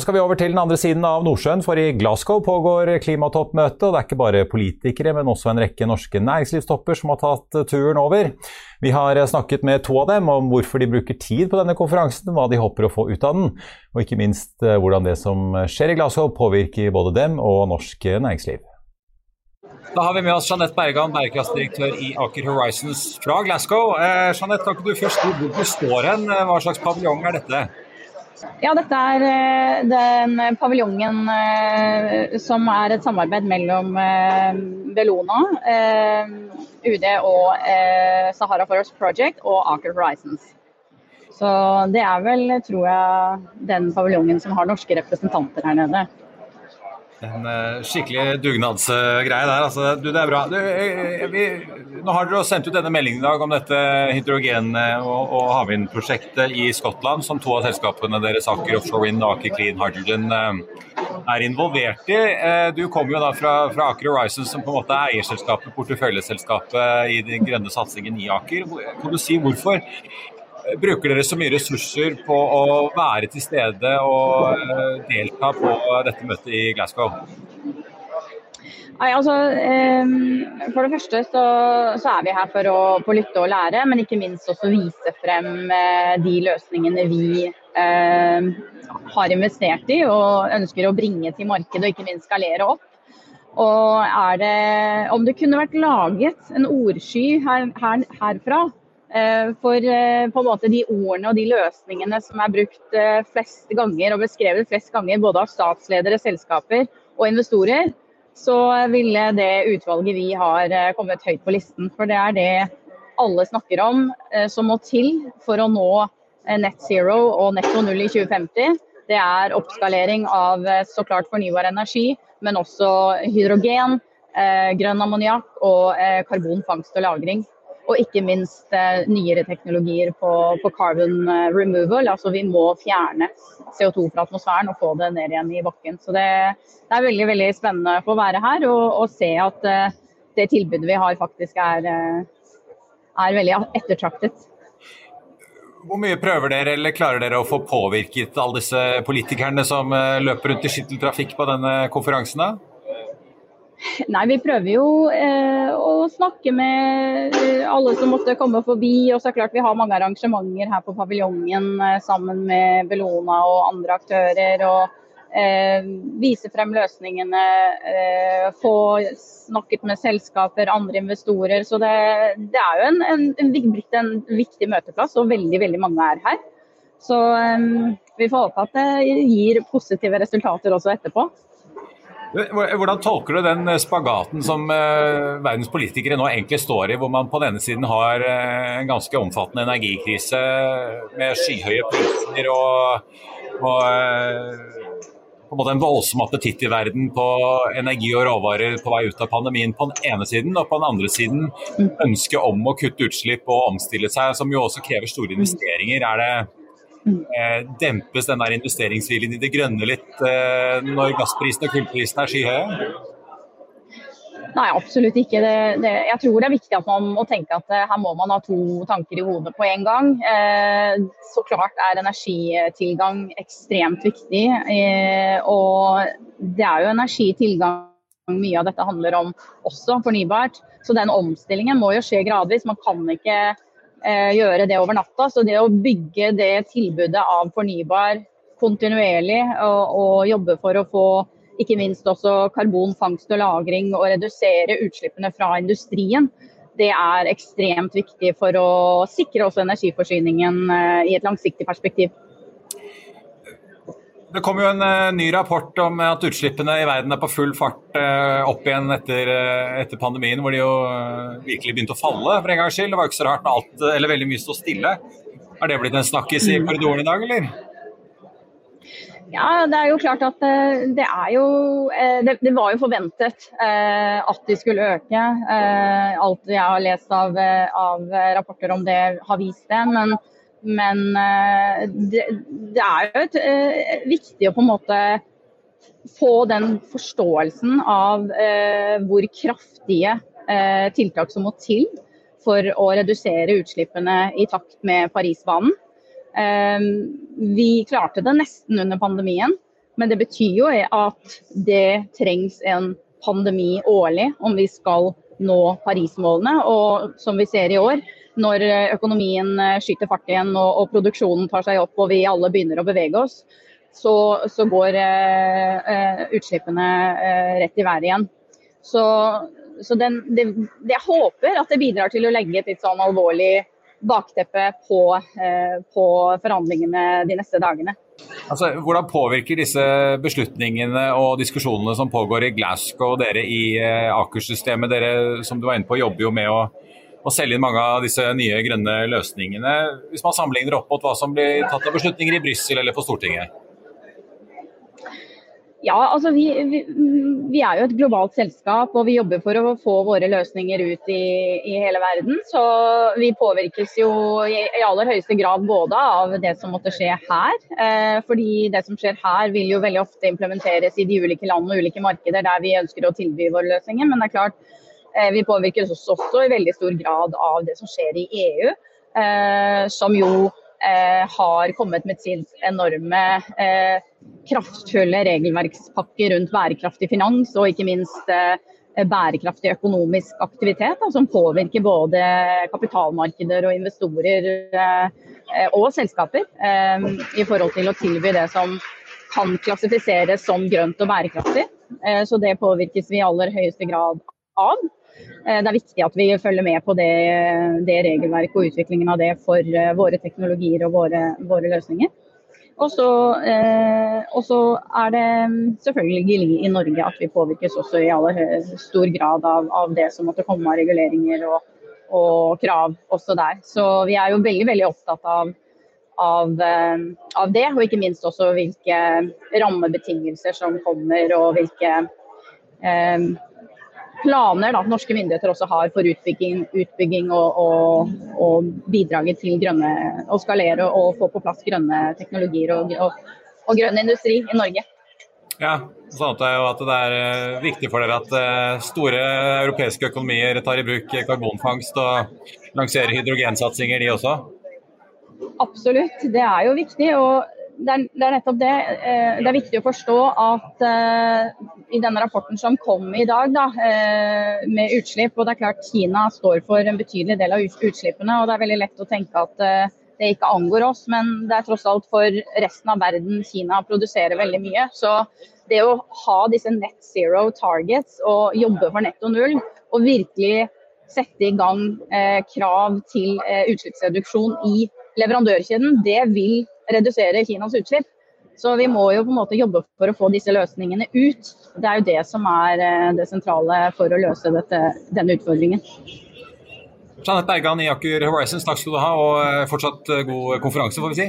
Nå skal vi over til den andre siden av Nordsjøen, for i Glasgow pågår klimatoppmøtet. og Det er ikke bare politikere, men også en rekke norske næringslivstopper som har tatt turen over. Vi har snakket med to av dem om hvorfor de bruker tid på denne konferansen, hva de håper å få ut av den, og ikke minst eh, hvordan det som skjer i Glasgow påvirker både dem og norsk næringsliv. Da har vi med oss Jeanette Bergan, bærekraftdirektør i Aker Horizons fra Glasgow. Eh, Jeanette, kan ikke du først hvor du står hen? Hva slags paviljong er dette? Ja, dette er eh, den paviljongen eh, som er et samarbeid mellom eh, Bellona, UD og Sahara Forest Project og Aker Horizons. Så det er vel, tror jeg, den paviljongen som har norske representanter her nede. En uh, skikkelig dugnadsgreie der. Altså, du, det er bra. Du, eh, vi, nå har dere sendt ut denne meldingen i dag om dette hydrogen- og, og havvindprosjektet i Skottland, som to av selskapene deres, Aker Offshore Wind og Aker Clean Hydrogen, uh, er involvert i. Du kommer jo da fra, fra, Aker Horizon, som på en måte er eierselskapet, porteføljeselskapet i den grønne satsingen i Aker. Kan du si hvorfor Bruker dere så mye ressurser på å være til stede og eh, delta på dette møtet i Glasgow? Nei, altså, For det første så, så, er vi her for å, få lytte og lære, men ikke minst også vise frem eh, de løsningene vi eh, har investert i og ønsker å bringe til markedet og ikke minst skalere opp. Og det, Om det kunne vært laget en ordsky her, her, herfra for eh, på en måte de ordene og de løsningene som er brukt eh, flest ganger og beskrevet flest ganger både av statsledere, selskaper og investorer, så ville det utvalget vi har kommet høyt på listen. For det er det alle snakker om som må til for å nå net zero og netto null i 2050. Det er oppskalering av så klart fornybar energi, men også hydrogen, grønn ammoniakk og karbonfangst og -lagring. Og ikke minst eh, nyere teknologier på, på, carbon eh, removal. Altså vi må fjerne CO2 fra atmosfæren og få det ned igjen i bakken. Så det, det er veldig veldig spennende for å være her og, og se at eh, det tilbudet vi har faktisk er, er veldig ettertraktet. Hvor mye prøver dere eller klarer dere å få påvirket alle disse politikerne som løper rundt i skytteltrafikk på denne konferansen? da? Nei, vi prøver jo eh, å snakke med eh, alle som måtte komme forbi. Og så er det klart vi har mange arrangementer her på paviljongen eh, sammen med Bellona og andre aktører. og eh, Vise frem løsningene, eh, få snakket med selskaper, andre investorer. Så det, det er jo en, en, en, en viktig møteplass, og veldig, veldig mange er her. Så eh, vi får håpe at det gir positive resultater også etterpå. Hvordan tolker du den spagaten som eh, verdens politikere nå egentlig står i, hvor man på den ene siden har eh, en ganske omfattende energikrise med skyhøye priser og, og eh, på en måte en voldsom appetitt i verden på energi og råvarer på vei ut av pandemien på den ene siden, og på den andre siden ønsket om å kutte utslipp og omstille seg, som jo også krever store investeringer. Er det Eh, dempes den der investeringsviljen i det grønne litt eh, når gassprisen og kullprisene er skyhøye? Nei, absolutt ikke. Det, det, jeg tror det er viktig at man må tenke at eh, her må man ha to tanker i hodet på en gang. Eh, så klart er energitilgang ekstremt viktig. Eh, og det er jo energitilgang mye av dette handler om også fornybart. Så den omstillingen må jo skje gradvis. Man kan ikke eh, gjøre det over natta. Så det å bygge det tilbudet av fornybar kontinuerlig og, og jobbe for å få ikke minst også karbonfangst og -lagring og redusere utslippene fra industrien, det er ekstremt viktig for å sikre også energiforsyningen eh, i et langsiktig perspektiv. Det kom jo en uh, ny rapport om at utslippene i verden er på full fart uh, opp igjen etter, uh, etter, pandemien, hvor de jo virkelig begynte å falle for en gangs skyld. Det var jo ikke så rart når alt, eller veldig mye sto stille. Har det blitt en snakkis i korridoren i dag, eller? Ja, det er jo klart at det er jo Det, det var jo forventet at de skulle øke. Alt jeg har lest av, av rapporter om det har vist det. men men eh, det, det er jo et, eh, viktig å på en måte få den forståelsen av eh, hvor kraftige tiltak som må til for å redusere utslippene i takt med Parisbanen. Vi klarte det nesten under pandemien, men det betyr jo at det trengs en pandemi årlig om vi skal nå Parismålene. Og som vi ser i år, når eh, økonomien eh, skyter fart igjen og, og, produksjonen tar seg opp og vi alle begynner å bevege oss, så, så går eh, eh utslippene eh, rett i været igjen. Så, så den, det, jeg håper at det bidrar til å legge et litt sånn alvorlig bakteppe på, eh, på forhandlingene de neste dagene. Altså, hvordan påvirker disse beslutningene og diskusjonene som pågår i Glasgow og dere i Aker-systemet? Dere som du var inne på jobber jo med å å selge inn mange av disse nye grønne løsningene, hvis man sammenligner opp mot hva som blir tatt av beslutninger i Brussel eller på Stortinget? Ja, altså vi, vi, vi, er jo et globalt selskap og vi jobber for å få våre løsninger ut i, i hele verden. Så vi påvirkes jo i, i, aller høyeste grad både av det som måtte skje her. Eh, fordi det som skjer her vil jo veldig ofte implementeres i de ulike land og ulike markeder der vi ønsker å tilby våre løsninger. Men det er klart, vi påvirkes også, også, i veldig stor grad av det som skjer i EU, eh, som jo eh, har kommet med sin enorme kraftfulle regelverkspakke rundt bærekraftig finans og ikke minst bærekraftig økonomisk aktivitet, som påvirker både kapitalmarkeder og investorer og selskaper i forhold til å tilby det som kan klassifiseres som grønt og bærekraftig. Så det påvirkes vi i aller høyeste grad av. Eh, det er viktig at vi følger med på det, det regelverket og utviklingen av det for eh, våre teknologier og våre, våre løsninger. Og så, eh, er det selvfølgelig i Norge at vi påvirkes også i aller stor grad av, av det som måtte komme av reguleringer og, og, krav også der. Så vi er jo veldig, veldig opptatt av, av, av det, og ikke minst også hvilke rammebetingelser som kommer og hvilke eh, planer da, norske myndigheter også har for utbygging, utbygging og, og, og, bidraget til grønne, å skalere og få på plass grønne teknologier og, og grønn industri i Norge. Ja, så antar jeg at det er viktig for dere at eh, store europeiske økonomier tar i bruk karbonfangst og lanserer hydrogensatsinger, de også? Absolutt, det er jo viktig. og det er, det er, nettopp det. Eh, det er viktig å forstå at uh, i denne rapporten som kom i dag da, uh, med utslipp, og det er klart Kina står for en betydelig del av utslippene. og Det er veldig lett å tenke at det ikke angår oss, men det er tross alt for resten av verden Kina produserer veldig mye. Så det å ha disse net zero targets og jobbe for netto null, og virkelig sette i gang krav til utslippsreduksjon i leverandørkjeden, det vil redusere Kinas utslipp. Så vi må jo på en måte jobbe for å få disse løsningene ut. Det er jo det som er eh, det sentrale for å løse dette, denne utfordringen. Jeanette Bergan i Aker Horizons, takk skal du ha, og eh, fortsatt eh, god konferanse, får vi si.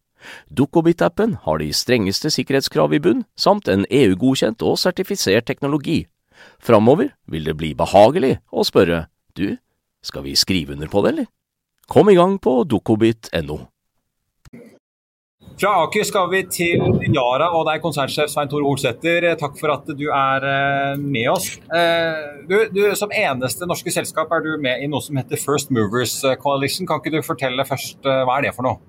Dukkobit-appen har de strengeste sikkerhetskrav i bunn, samt en EU-godkjent og sertifisert teknologi. Framover vil det bli behagelig å spørre du, skal vi skrive under på det, eller? Kom i gang på dukkobit.no. Fra Aker skal vi til Yara og deg, konsernsjef Svein Tore Olsæter. Takk for at du er eh, med oss. Eh, du, du, som eneste norske selskap er du med i noe som heter First Movers Coalition. Kan ikke du fortelle først eh, hva er det for noe?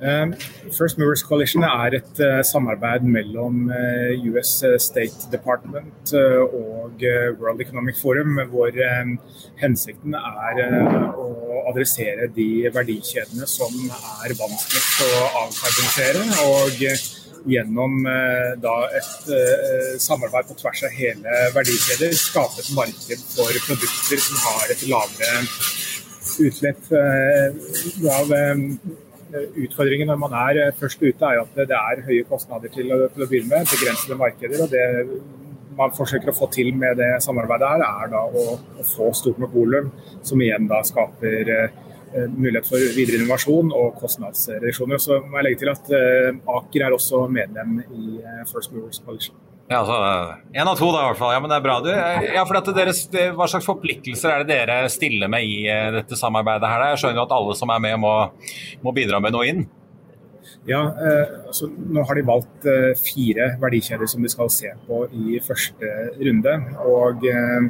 Um, First Movers Coalition er et uh, samarbeid mellom uh, US State Department og World Economic Forum, hvor hensikten er å adressere de verdikjedene som er vanskeligst å avkarbonisere. og Gjennom da, et samarbeid på tvers av hele verdikjeder skape et marked for produkter som har et lavere utslipp. av Utfordringen når man er eh, først ute, er at det er høye kostnader til å, til å begynne med. Begrensede markeder. og det man forsøker å få til med det samarbeidet, her, er da å, å få stort nok volum, som igjen da skaper eh, mulighet for videre innovasjon og kostnadsreduksjoner. Så må jeg legge til at eh, Aker er også medlem i eh, First Movers Coalition. Ja, altså, En av to, da i hvert fall. Ja, men det er bra. du. Ja, for at deres, Hva slags forpliktelser er det dere stiller med i eh, dette samarbeidet? her? Jeg skjønner jo at alle som er med må, må bidra med noe inn? Ja, eh, altså, Nå har de valgt eh, fire verdikjeder som de skal se på i første runde. og eh,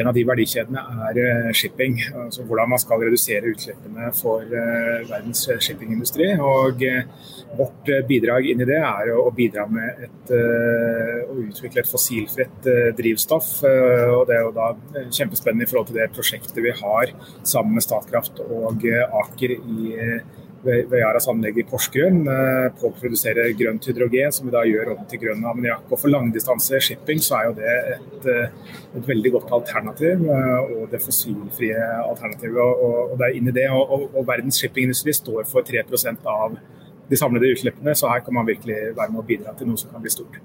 en av de verdikjedene er eh, shipping, altså hvordan man skal redusere utslippene for uh, verdens shippingindustri. Og Vårt bidrag inn i det er å bidra med et, å utvikle et fossilfritt drivstoff. og Det er jo da kjempespennende i forhold til det prosjektet vi har sammen med Statkraft og Aker i ved Yaras anlegg i Porsgrunn eh, på å produsere grønt hydrogen, som vi da gjør om til grønn ammoniakk. Og For langdistanse shipping så er jo det et, eh, et veldig godt alternativ, eh, og det fossilfrie alternativet. Og, og det er inn i det, og, og verdens shippingindustri står for 3% av de samlede utslippene, så her kan man virkelig være med å bidra til noe som kan bli stort.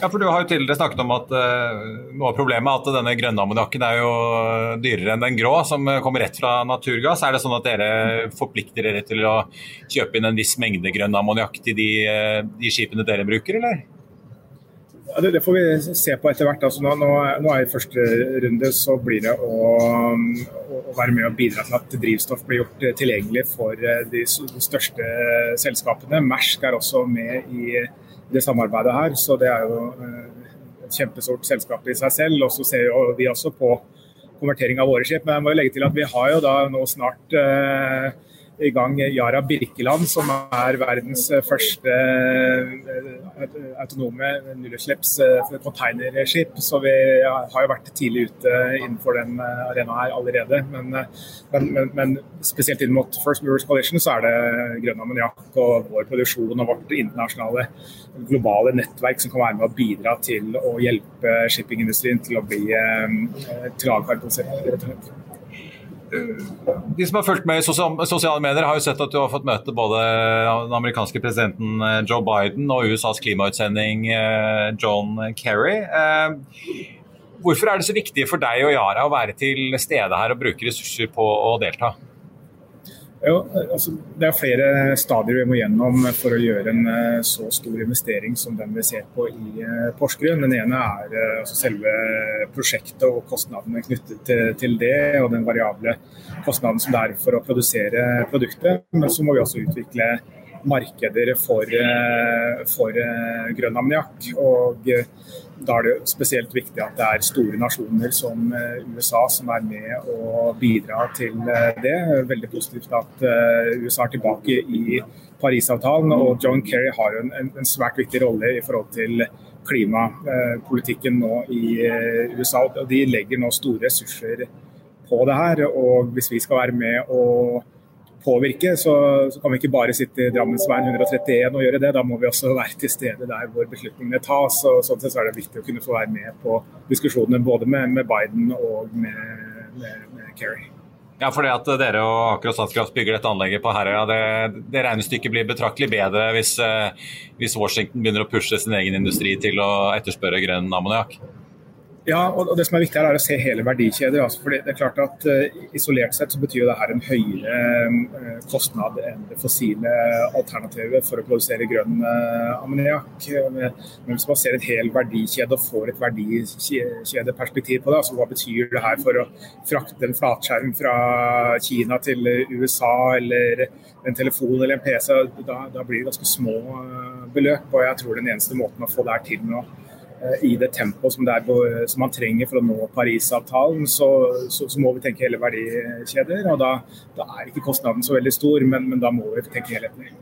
Ja, for Du har jo tidligere snakket om at uh, noe av problemet er at denne grønne ammoniakken er jo dyrere enn den grå, som kommer rett fra naturgass. Er det sånn at dere forplikter dere til å kjøpe inn en viss mengde grønn ammoniakk til de, uh, de, skipene dere bruker, eller? Ja, det, det, får vi se på etter hvert. Altså, nå, nå, er I første runde så blir det å, å, være med og bidra til at drivstoff blir gjort tilgjengelig for eh, de største selskapene. Mersk er også med i det samarbeidet her. Så det er jo eh, et kjempestort selskap i seg selv. Og så ser vi også på konvertering av våre skip. Men jeg må legge til at vi har jo da nå snart eh, i gang Yara Birkeland, som er verdens første autonome nullutslipps eh. Så vi har jo vært tidlig ute innenfor den eh, arenaen her allerede. Men, men, men, men, spesielt inn mot First Movers Coalition så er det grønn ammoniakk og vår produksjon og vårt internasjonale globale nettverk som kan være med å bidra til å hjelpe shippingindustrien til å bli til å avkarbonisere de som har fulgt med i sosiale medier, har jo sett at du har fått møte både den amerikanske presidenten eh, Joe Biden og USAs klimautsending eh, John Kerry. Eh, hvorfor er det så viktig for deg og Yara å være til stede her og bruke ressurser på å delta? Jo, altså, det er flere stadier vi må gjennom for å gjøre en uh, så stor investering som den vi ser på i uh, Porsgrunn. Den ene er uh, altså selve prosjektet og kostnadene knyttet til, til, det, og den variable kostnaden som det er for å produsere produktet. Men så må vi også utvikle markeder for, for grønn ammoniakk. Og da er det spesielt viktig at det er store nasjoner som USA som er med og bidrar til det. Veldig positivt at USA er tilbake i Parisavtalen, og John Kerry har en, en svært viktig rolle i forhold til klimapolitikken nå i USA. De legger nå store ressurser på det her. Og hvis vi skal være med og påvirke, så, så kan vi ikke bare sitte i Drammensveien 131 og gjøre det. Da må vi også være til stede der hvor beslutningene tas. og Sånn sett så er det viktig å kunne få være med på diskusjonene både med, med Biden og med, med, med Kerry. Ja, for det at dere og Aker og Statskraft bygger dette anlegget på Herøya, det, det regnestykket blir betraktelig bedre hvis, eh, hvis Washington begynner å pushe sin egen industri til å etterspørre grønn ammoniakk? Ja, og det som er viktig her er å se hele verdikjeder. Altså, for det er klart at uh, Isolert sett så betyr det her en høyere uh, kostnad enn det fossile alternativet for å produsere grønn uh, ammoniakk. Men hvis man ser en hel verdikjede og får et verdikjedeperspektiv på det, altså hva betyr det her for å frakte en flatskjerm fra Kina til USA eller en telefon eller en PC, da, da blir det ganske små beløp. Og jeg tror den eneste måten å få det her til nå Eh, i det tempoet som, som, man trenger for å nå Parisavtalen, så, så, så, må vi tenke hele verdikjeder. og Da, da er ikke kostnaden så veldig stor, men, men da må vi tenke helhetlig.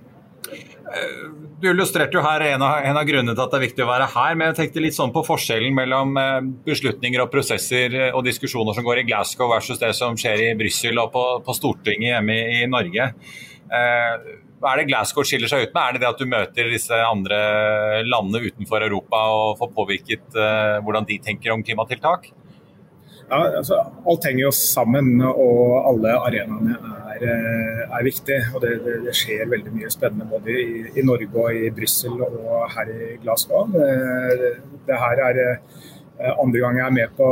Eh, du illustrerte jo her en av, en av, grunnene til at det er viktig å være her, men jeg tenkte litt sånn på forskjellen mellom eh, beslutninger og prosesser og diskusjoner som går i Glasgow versus det som skjer i Brussel og på, på Stortinget hjemme i, i Norge. Eh, hva er det Glasgow skiller seg ut med? Er det det at du møter disse andre landene utenfor Europa og får påvirket uh, hvordan de tenker om klimatiltak? Ja, altså, Alt henger jo sammen, og alle arenaene er, eh, er viktige. og det, det, det, skjer veldig mye spennende både i, i Norge og i Brussel og her i Glasgow. Det, det her er eh, andre gang jeg er med på,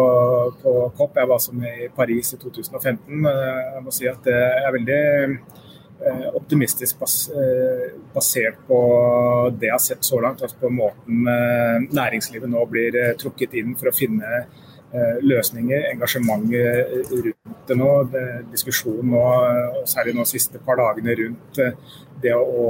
på COP. Jeg var som i Paris i 2015. Jeg må si at det er veldig Eh, optimistisk bas basert på det jeg har sett så langt. altså på måten eh, næringslivet nå blir trukket inn for å finne løsninger, engasjementet rundt det nå. Diskusjonen nå, særlig nå de siste par dagene rundt det å,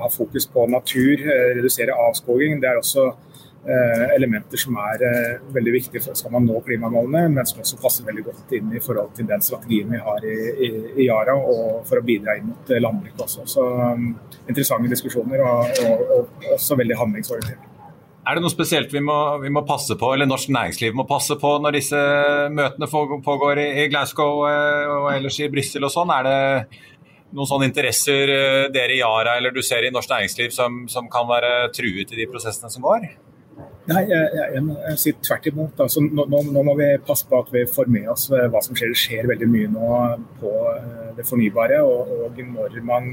ha fokus på natur, redusere avskoging. Det er også Eh, elementer som er eh, veldig viktige for skal man nå klimamålene, men som også passer veldig godt inn i forhold til den strategien vi har i, i, i Yara, og for å bidra inn mot eh, landbruket også. Så Interessante diskusjoner og, og, og også veldig handlingsorientert. Er det noe spesielt vi må, vi må, passe på, eller norsk næringsliv må passe på når disse møtene pågår i, i Glasgow og ellers i Brussel og sånn? Er det noen sånne interesser dere i Yara eller du ser i norsk næringsliv som, som kan være truet i de prosessene som går? Nei, jeg, jeg, jeg, sier tvert imot. Altså, nå, nå, nå, må vi passe på at vi får med oss eh, hva som skjer. Det skjer veldig mye nå på eh, det fornybare. Og, og når man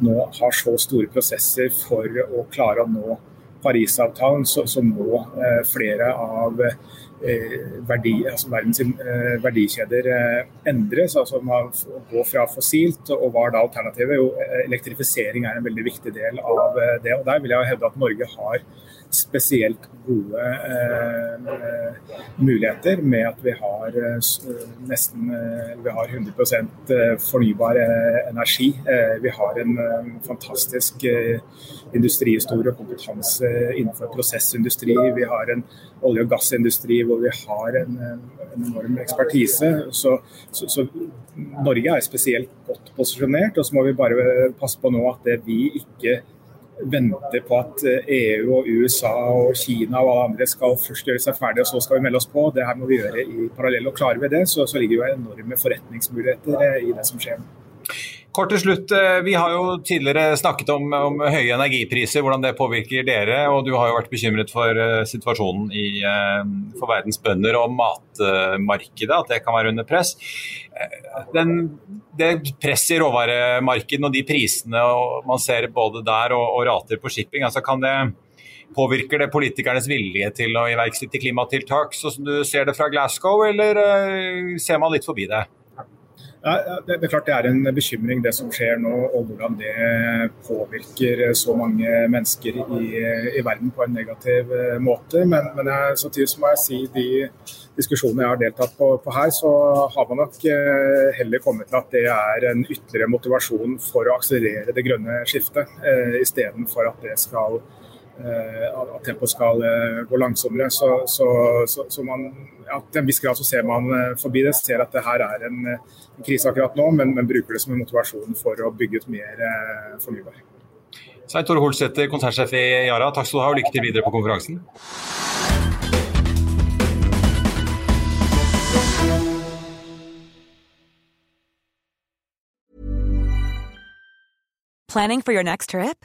nå har så store prosesser for å klare å nå Parisavtalen, så, så må eh, flere av eh, verdi, altså verdens eh, verdikjeder eh, endres. altså Man Gå fra fossilt, og hva er da alternativet? Jo, elektrifisering er en veldig viktig del av det. og Der vil jeg hevde at Norge har spesielt gode eh, muligheter med at vi har eh, nesten eh, vi har 100 eh, fornybar energi. Vi har en fantastisk industrihistorie og kompetanse innenfor prosessindustri. Vi har en olje- og gassindustri hvor vi har en, en enorm ekspertise. Så, så, så, Norge er spesielt godt posisjonert. Og så må vi bare passe på nå at det vi ikke venter på at EU eh, e og USA og Kina og alle andre skal først gjøre seg ferdig, og så skal vi melde oss på. Det her må vi gjøre i parallell. Og klarer vi det, så, så ligger jo enorme forretningsmuligheter eh, i det som skjer. Kort til slutt, eh, Vi har jo tidligere snakket om, om, høye energipriser, hvordan det påvirker dere. og Du har jo vært bekymret for uh, situasjonen i, uh, for verdens bønder og matmarkedet, at det kan være under press. Den, det presset i råvaremarkedene og de prisene og man ser både der og, og rater på shipping, altså kan det Påvirker det politikernes vilje til å iverksette klimatiltak, sånn som du ser det fra Glasgow, eller ser man litt forbi det? Det, er klart det er en bekymring det som skjer nå, og hvordan det påvirker så mange mennesker i, i verden på en negativ eh, måte. Men, men jeg, samtidig må jeg si de diskusjonene jeg har deltatt på, på, her, så har man nok eh, heller kommet til at det er en ytterligere motivasjon for å akselerere det grønne skiftet, eh, istedenfor at det skal at tempoet skal eh, gå langsommere. Så, så, så, så man, ja, til en viss grad så ser man eh, forbi det, ser at det her er en, en krise akkurat nå, men, men, bruker det som en motivasjon for å bygge ut mer fornybar. Svein Tore Holsæter, konsernsjef i Yara, takk skal du ha og lykke til videre på konferansen. Planning for your next trip?